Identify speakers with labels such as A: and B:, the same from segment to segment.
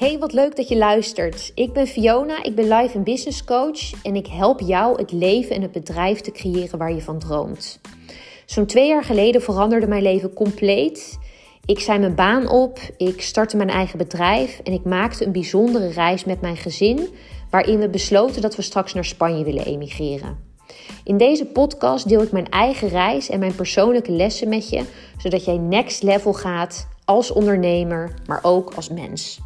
A: Hey, wat leuk dat je luistert. Ik ben Fiona, ik ben life en business coach en ik help jou het leven en het bedrijf te creëren waar je van droomt. Zo'n twee jaar geleden veranderde mijn leven compleet. Ik zei mijn baan op, ik startte mijn eigen bedrijf en ik maakte een bijzondere reis met mijn gezin, waarin we besloten dat we straks naar Spanje willen emigreren. In deze podcast deel ik mijn eigen reis en mijn persoonlijke lessen met je, zodat jij next level gaat als ondernemer, maar ook als mens.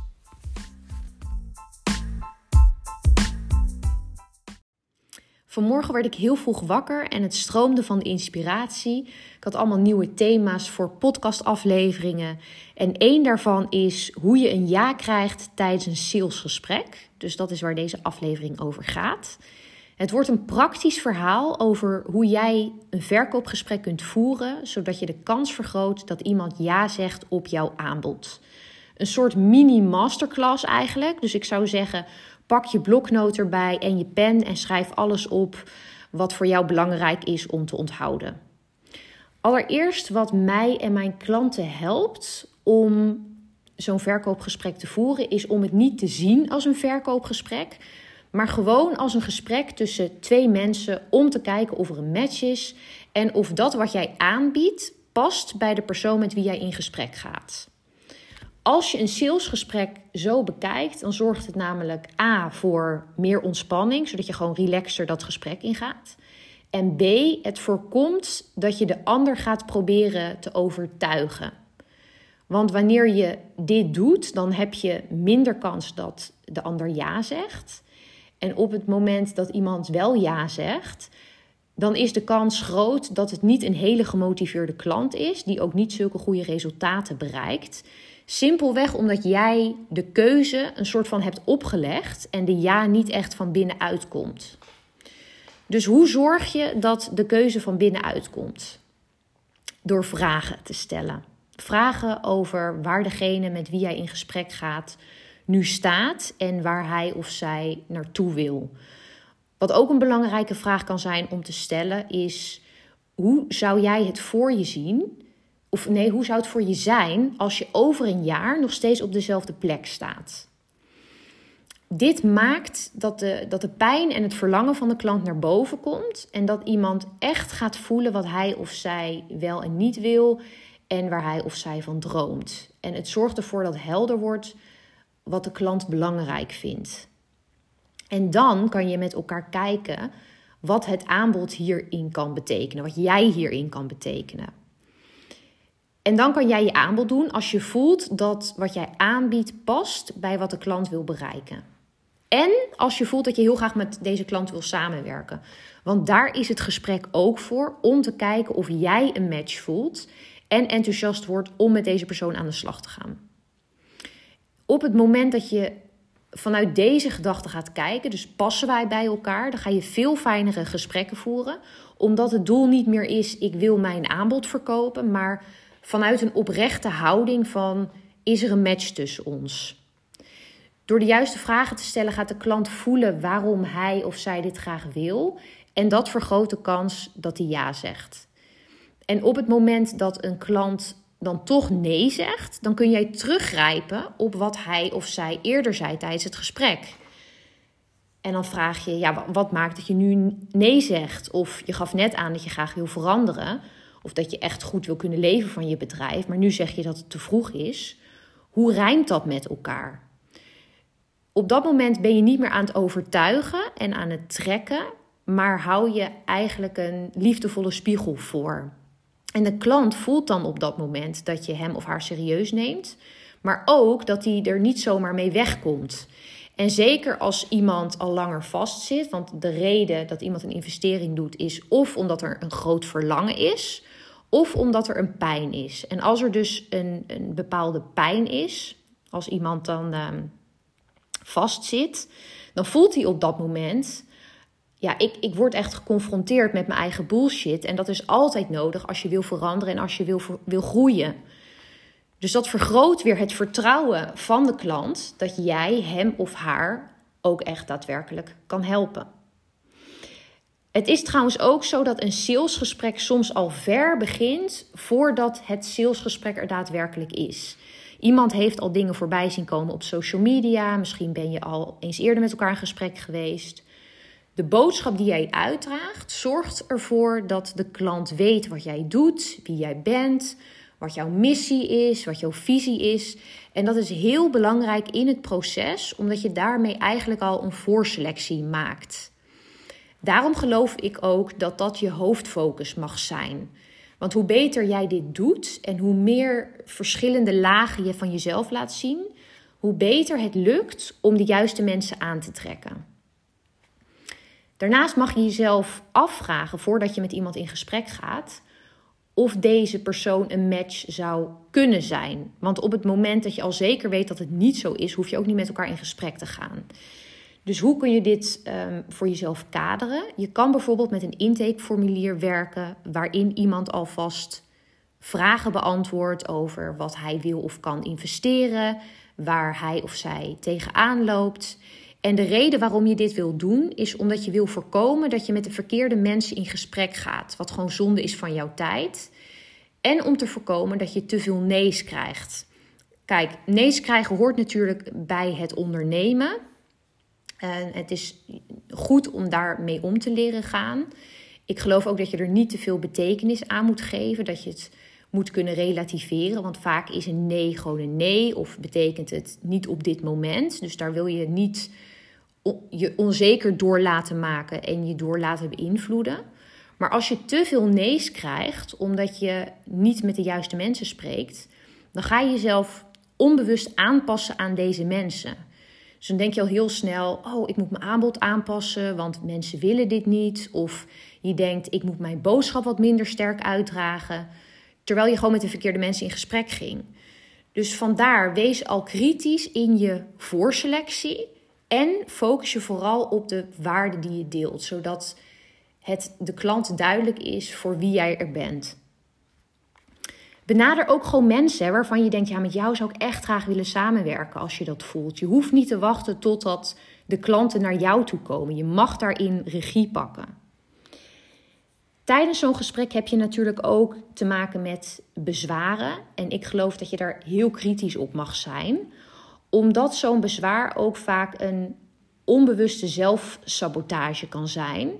A: Vanmorgen werd ik heel vroeg wakker en het stroomde van de inspiratie. Ik had allemaal nieuwe thema's voor podcastafleveringen. En één daarvan is hoe je een ja krijgt tijdens een salesgesprek. Dus dat is waar deze aflevering over gaat. Het wordt een praktisch verhaal over hoe jij een verkoopgesprek kunt voeren, zodat je de kans vergroot dat iemand ja zegt op jouw aanbod. Een soort mini-masterclass eigenlijk. Dus ik zou zeggen, Pak je bloknoot erbij en je pen en schrijf alles op wat voor jou belangrijk is om te onthouden. Allereerst wat mij en mijn klanten helpt om zo'n verkoopgesprek te voeren, is om het niet te zien als een verkoopgesprek, maar gewoon als een gesprek tussen twee mensen om te kijken of er een match is en of dat wat jij aanbiedt past bij de persoon met wie jij in gesprek gaat. Als je een salesgesprek zo bekijkt, dan zorgt het namelijk A voor meer ontspanning, zodat je gewoon relaxter dat gesprek ingaat. En B, het voorkomt dat je de ander gaat proberen te overtuigen. Want wanneer je dit doet, dan heb je minder kans dat de ander ja zegt. En op het moment dat iemand wel ja zegt, dan is de kans groot dat het niet een hele gemotiveerde klant is, die ook niet zulke goede resultaten bereikt. Simpelweg omdat jij de keuze een soort van hebt opgelegd en de ja niet echt van binnenuit komt. Dus hoe zorg je dat de keuze van binnenuit komt? Door vragen te stellen. Vragen over waar degene met wie jij in gesprek gaat nu staat en waar hij of zij naartoe wil. Wat ook een belangrijke vraag kan zijn om te stellen is: hoe zou jij het voor je zien of nee, hoe zou het voor je zijn als je over een jaar nog steeds op dezelfde plek staat? Dit maakt dat de, dat de pijn en het verlangen van de klant naar boven komt en dat iemand echt gaat voelen wat hij of zij wel en niet wil en waar hij of zij van droomt. En het zorgt ervoor dat helder wordt wat de klant belangrijk vindt. En dan kan je met elkaar kijken wat het aanbod hierin kan betekenen, wat jij hierin kan betekenen. En dan kan jij je aanbod doen als je voelt dat wat jij aanbiedt past bij wat de klant wil bereiken. En als je voelt dat je heel graag met deze klant wil samenwerken. Want daar is het gesprek ook voor om te kijken of jij een match voelt en enthousiast wordt om met deze persoon aan de slag te gaan. Op het moment dat je vanuit deze gedachte gaat kijken, dus passen wij bij elkaar, dan ga je veel fijnere gesprekken voeren, omdat het doel niet meer is: ik wil mijn aanbod verkopen, maar vanuit een oprechte houding van is er een match tussen ons? Door de juiste vragen te stellen gaat de klant voelen waarom hij of zij dit graag wil en dat vergroot de kans dat hij ja zegt. En op het moment dat een klant dan toch nee zegt, dan kun jij teruggrijpen op wat hij of zij eerder zei tijdens het gesprek. En dan vraag je, ja, wat maakt dat je nu nee zegt? Of je gaf net aan dat je graag wil veranderen. Of dat je echt goed wil kunnen leven van je bedrijf, maar nu zeg je dat het te vroeg is. Hoe rijmt dat met elkaar? Op dat moment ben je niet meer aan het overtuigen en aan het trekken, maar hou je eigenlijk een liefdevolle spiegel voor. En de klant voelt dan op dat moment dat je hem of haar serieus neemt, maar ook dat hij er niet zomaar mee wegkomt. En zeker als iemand al langer vastzit, want de reden dat iemand een investering doet is of omdat er een groot verlangen is, of omdat er een pijn is. En als er dus een, een bepaalde pijn is, als iemand dan uh, vastzit, dan voelt hij op dat moment. Ja, ik, ik word echt geconfronteerd met mijn eigen bullshit. En dat is altijd nodig als je wil veranderen en als je wil, wil groeien. Dus dat vergroot weer het vertrouwen van de klant dat jij hem of haar ook echt daadwerkelijk kan helpen. Het is trouwens ook zo dat een salesgesprek soms al ver begint voordat het salesgesprek er daadwerkelijk is. Iemand heeft al dingen voorbij zien komen op social media. Misschien ben je al eens eerder met elkaar in gesprek geweest. De boodschap die jij uitdraagt zorgt ervoor dat de klant weet wat jij doet, wie jij bent, wat jouw missie is, wat jouw visie is. En dat is heel belangrijk in het proces, omdat je daarmee eigenlijk al een voorselectie maakt. Daarom geloof ik ook dat dat je hoofdfocus mag zijn. Want hoe beter jij dit doet en hoe meer verschillende lagen je van jezelf laat zien, hoe beter het lukt om de juiste mensen aan te trekken. Daarnaast mag je jezelf afvragen voordat je met iemand in gesprek gaat of deze persoon een match zou kunnen zijn. Want op het moment dat je al zeker weet dat het niet zo is, hoef je ook niet met elkaar in gesprek te gaan. Dus hoe kun je dit um, voor jezelf kaderen? Je kan bijvoorbeeld met een intakeformulier werken waarin iemand alvast vragen beantwoordt over wat hij wil of kan investeren, waar hij of zij tegenaan loopt. En de reden waarom je dit wil doen is omdat je wil voorkomen dat je met de verkeerde mensen in gesprek gaat, wat gewoon zonde is van jouw tijd. En om te voorkomen dat je te veel nee's krijgt. Kijk, nee's krijgen hoort natuurlijk bij het ondernemen. En het is goed om daarmee om te leren gaan. Ik geloof ook dat je er niet te veel betekenis aan moet geven. Dat je het moet kunnen relativeren. Want vaak is een nee gewoon een nee. Of betekent het niet op dit moment. Dus daar wil je niet je onzeker door laten maken en je door laten beïnvloeden. Maar als je te veel nee's krijgt, omdat je niet met de juiste mensen spreekt, dan ga je jezelf onbewust aanpassen aan deze mensen. Dus dan denk je al heel snel: oh, ik moet mijn aanbod aanpassen, want mensen willen dit niet. Of je denkt: ik moet mijn boodschap wat minder sterk uitdragen. Terwijl je gewoon met de verkeerde mensen in gesprek ging. Dus vandaar, wees al kritisch in je voorselectie. En focus je vooral op de waarde die je deelt, zodat het de klant duidelijk is voor wie jij er bent. Benader ook gewoon mensen waarvan je denkt: ja, met jou zou ik echt graag willen samenwerken als je dat voelt. Je hoeft niet te wachten totdat de klanten naar jou toe komen. Je mag daarin regie pakken. Tijdens zo'n gesprek heb je natuurlijk ook te maken met bezwaren. En ik geloof dat je daar heel kritisch op mag zijn, omdat zo'n bezwaar ook vaak een onbewuste zelfsabotage kan zijn.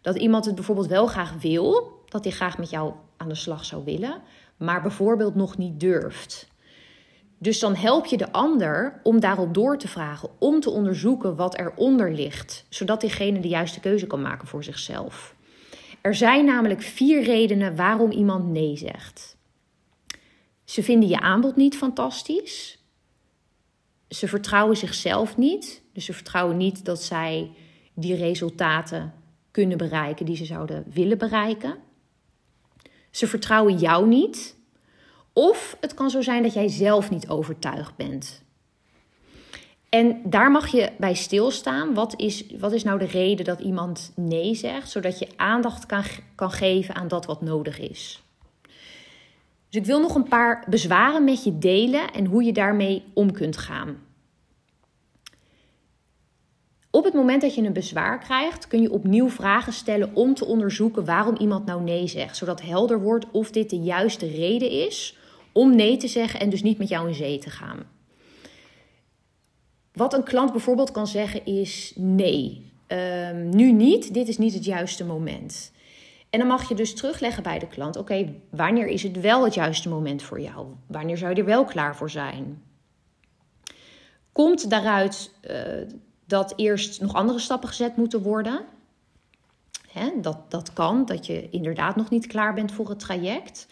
A: Dat iemand het bijvoorbeeld wel graag wil, dat hij graag met jou aan de slag zou willen, maar bijvoorbeeld nog niet durft. Dus dan help je de ander om daarop door te vragen, om te onderzoeken wat eronder ligt, zodat diegene de juiste keuze kan maken voor zichzelf. Er zijn namelijk vier redenen waarom iemand nee zegt. Ze vinden je aanbod niet fantastisch. Ze vertrouwen zichzelf niet. Dus ze vertrouwen niet dat zij die resultaten kunnen bereiken die ze zouden willen bereiken. Ze vertrouwen jou niet. Of het kan zo zijn dat jij zelf niet overtuigd bent. En daar mag je bij stilstaan. Wat is, wat is nou de reden dat iemand nee zegt? Zodat je aandacht kan, kan geven aan dat wat nodig is. Dus ik wil nog een paar bezwaren met je delen en hoe je daarmee om kunt gaan. Op het moment dat je een bezwaar krijgt, kun je opnieuw vragen stellen om te onderzoeken waarom iemand nou nee zegt. Zodat helder wordt of dit de juiste reden is om nee te zeggen en dus niet met jou in zee te gaan. Wat een klant bijvoorbeeld kan zeggen is nee, ehm, nu niet, dit is niet het juiste moment. En dan mag je dus terugleggen bij de klant: oké, wanneer is het wel het juiste moment voor jou? Wanneer zou je er wel klaar voor zijn? Komt daaruit uh, dat eerst nog andere stappen gezet moeten worden? dat, dat kan, dat je inderdaad nog niet klaar bent voor het traject.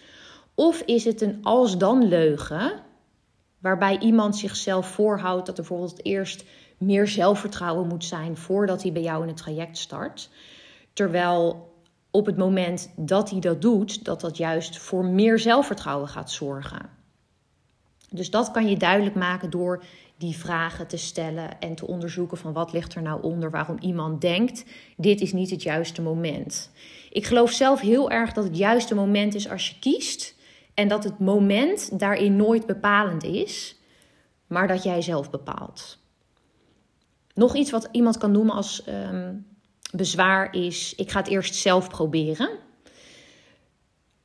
A: Of is het een als-dan leugen, waarbij iemand zichzelf voorhoudt dat er bijvoorbeeld eerst meer zelfvertrouwen moet zijn voordat hij bij jou in het traject start. Terwijl op het moment dat hij dat doet, dat dat juist voor meer zelfvertrouwen gaat zorgen. Dus dat kan je duidelijk maken door die vragen te stellen en te onderzoeken van wat ligt er nou onder waarom iemand denkt dit is niet het juiste moment. Ik geloof zelf heel erg dat het juiste moment is als je kiest en dat het moment daarin nooit bepalend is, maar dat jij zelf bepaalt. Nog iets wat iemand kan noemen als um, bezwaar is: ik ga het eerst zelf proberen.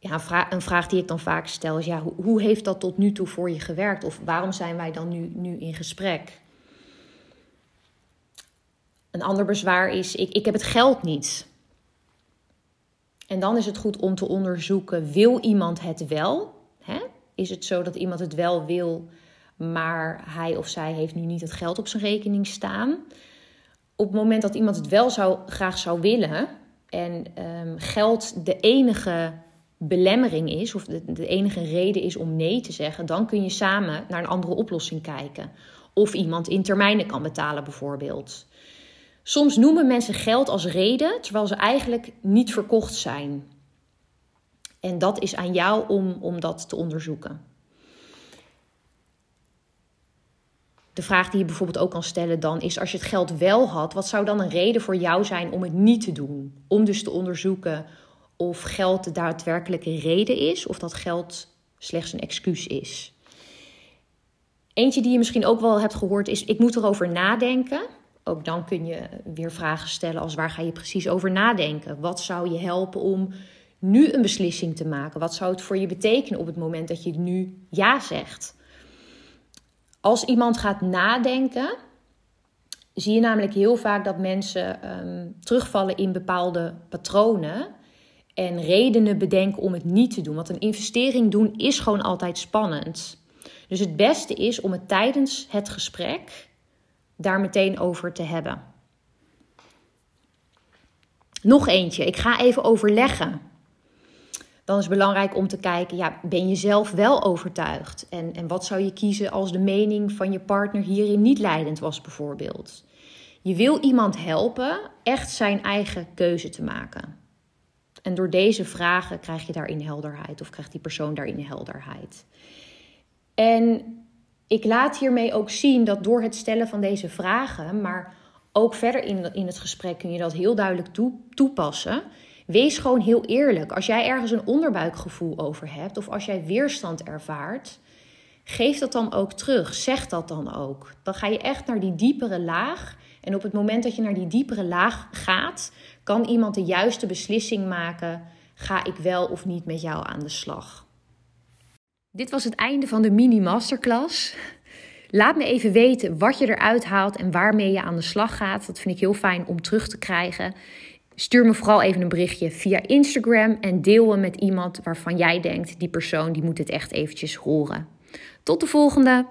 A: Ja, een, vraag, een vraag die ik dan vaak stel is: ja, hoe, hoe, heeft dat tot nu toe voor je gewerkt? Of waarom zijn wij dan nu, nu in gesprek? Een ander bezwaar is: ik, ik heb het geld niet. En dan is het goed om te onderzoeken: wil iemand het wel? Hè? Is het zo dat iemand het wel wil, maar hij of zij heeft nu niet het geld op zijn rekening staan? Op het moment dat iemand het wel zou, graag zou willen en um, geld de enige belemmering is, of de, enige reden is om nee te zeggen, dan kun je samen naar een andere oplossing kijken. Of iemand in termijnen kan betalen, bijvoorbeeld. Soms noemen mensen geld als reden, terwijl ze eigenlijk niet verkocht zijn. En dat is aan jou om, om dat te onderzoeken. De vraag die je bijvoorbeeld ook kan stellen dan is: als je het geld wel had, wat zou dan een reden voor jou zijn om het niet te doen? Om dus te onderzoeken of geld de daadwerkelijke reden is of dat geld slechts een excuus is. Eentje die je misschien ook wel hebt gehoord is: ik moet erover nadenken. Ook dan kun je weer vragen stellen als waar ga je precies over nadenken? Wat zou je helpen om nu een beslissing te maken? Wat zou het voor je betekenen op het moment dat je nu ja zegt? Als iemand gaat nadenken, zie je namelijk heel vaak dat mensen um, terugvallen in bepaalde patronen en redenen bedenken om het niet te doen. Want een investering doen is gewoon altijd spannend. Dus het beste is om het tijdens het gesprek daar meteen over te hebben. Nog eentje, ik ga even overleggen. Dan is het belangrijk om te kijken, ja, ben je zelf wel overtuigd? En, en wat zou je kiezen als de mening van je partner hierin niet leidend was, bijvoorbeeld? Je wil iemand helpen echt zijn eigen keuze te maken. En door deze vragen krijg je daarin helderheid of krijgt die persoon daarin helderheid. En ik laat hiermee ook zien dat door het stellen van deze vragen, maar ook verder in, in het gesprek kun je dat heel duidelijk toe, toepassen. Wees gewoon heel eerlijk. Als jij ergens een onderbuikgevoel over hebt of als jij weerstand ervaart, geef dat dan ook terug. Zeg dat dan ook. Dan ga je echt naar die diepere laag. En op het moment dat je naar die diepere laag gaat, kan iemand de juiste beslissing maken: ga ik wel of niet met jou aan de slag? Dit was het einde van de mini masterclass. Laat me even weten wat je eruit haalt en waarmee je aan de slag gaat. Dat vind ik heel fijn om terug te krijgen. Stuur me vooral even een berichtje via Instagram en deel hem met iemand waarvan jij denkt die persoon die moet het echt eventjes horen. Tot de volgende.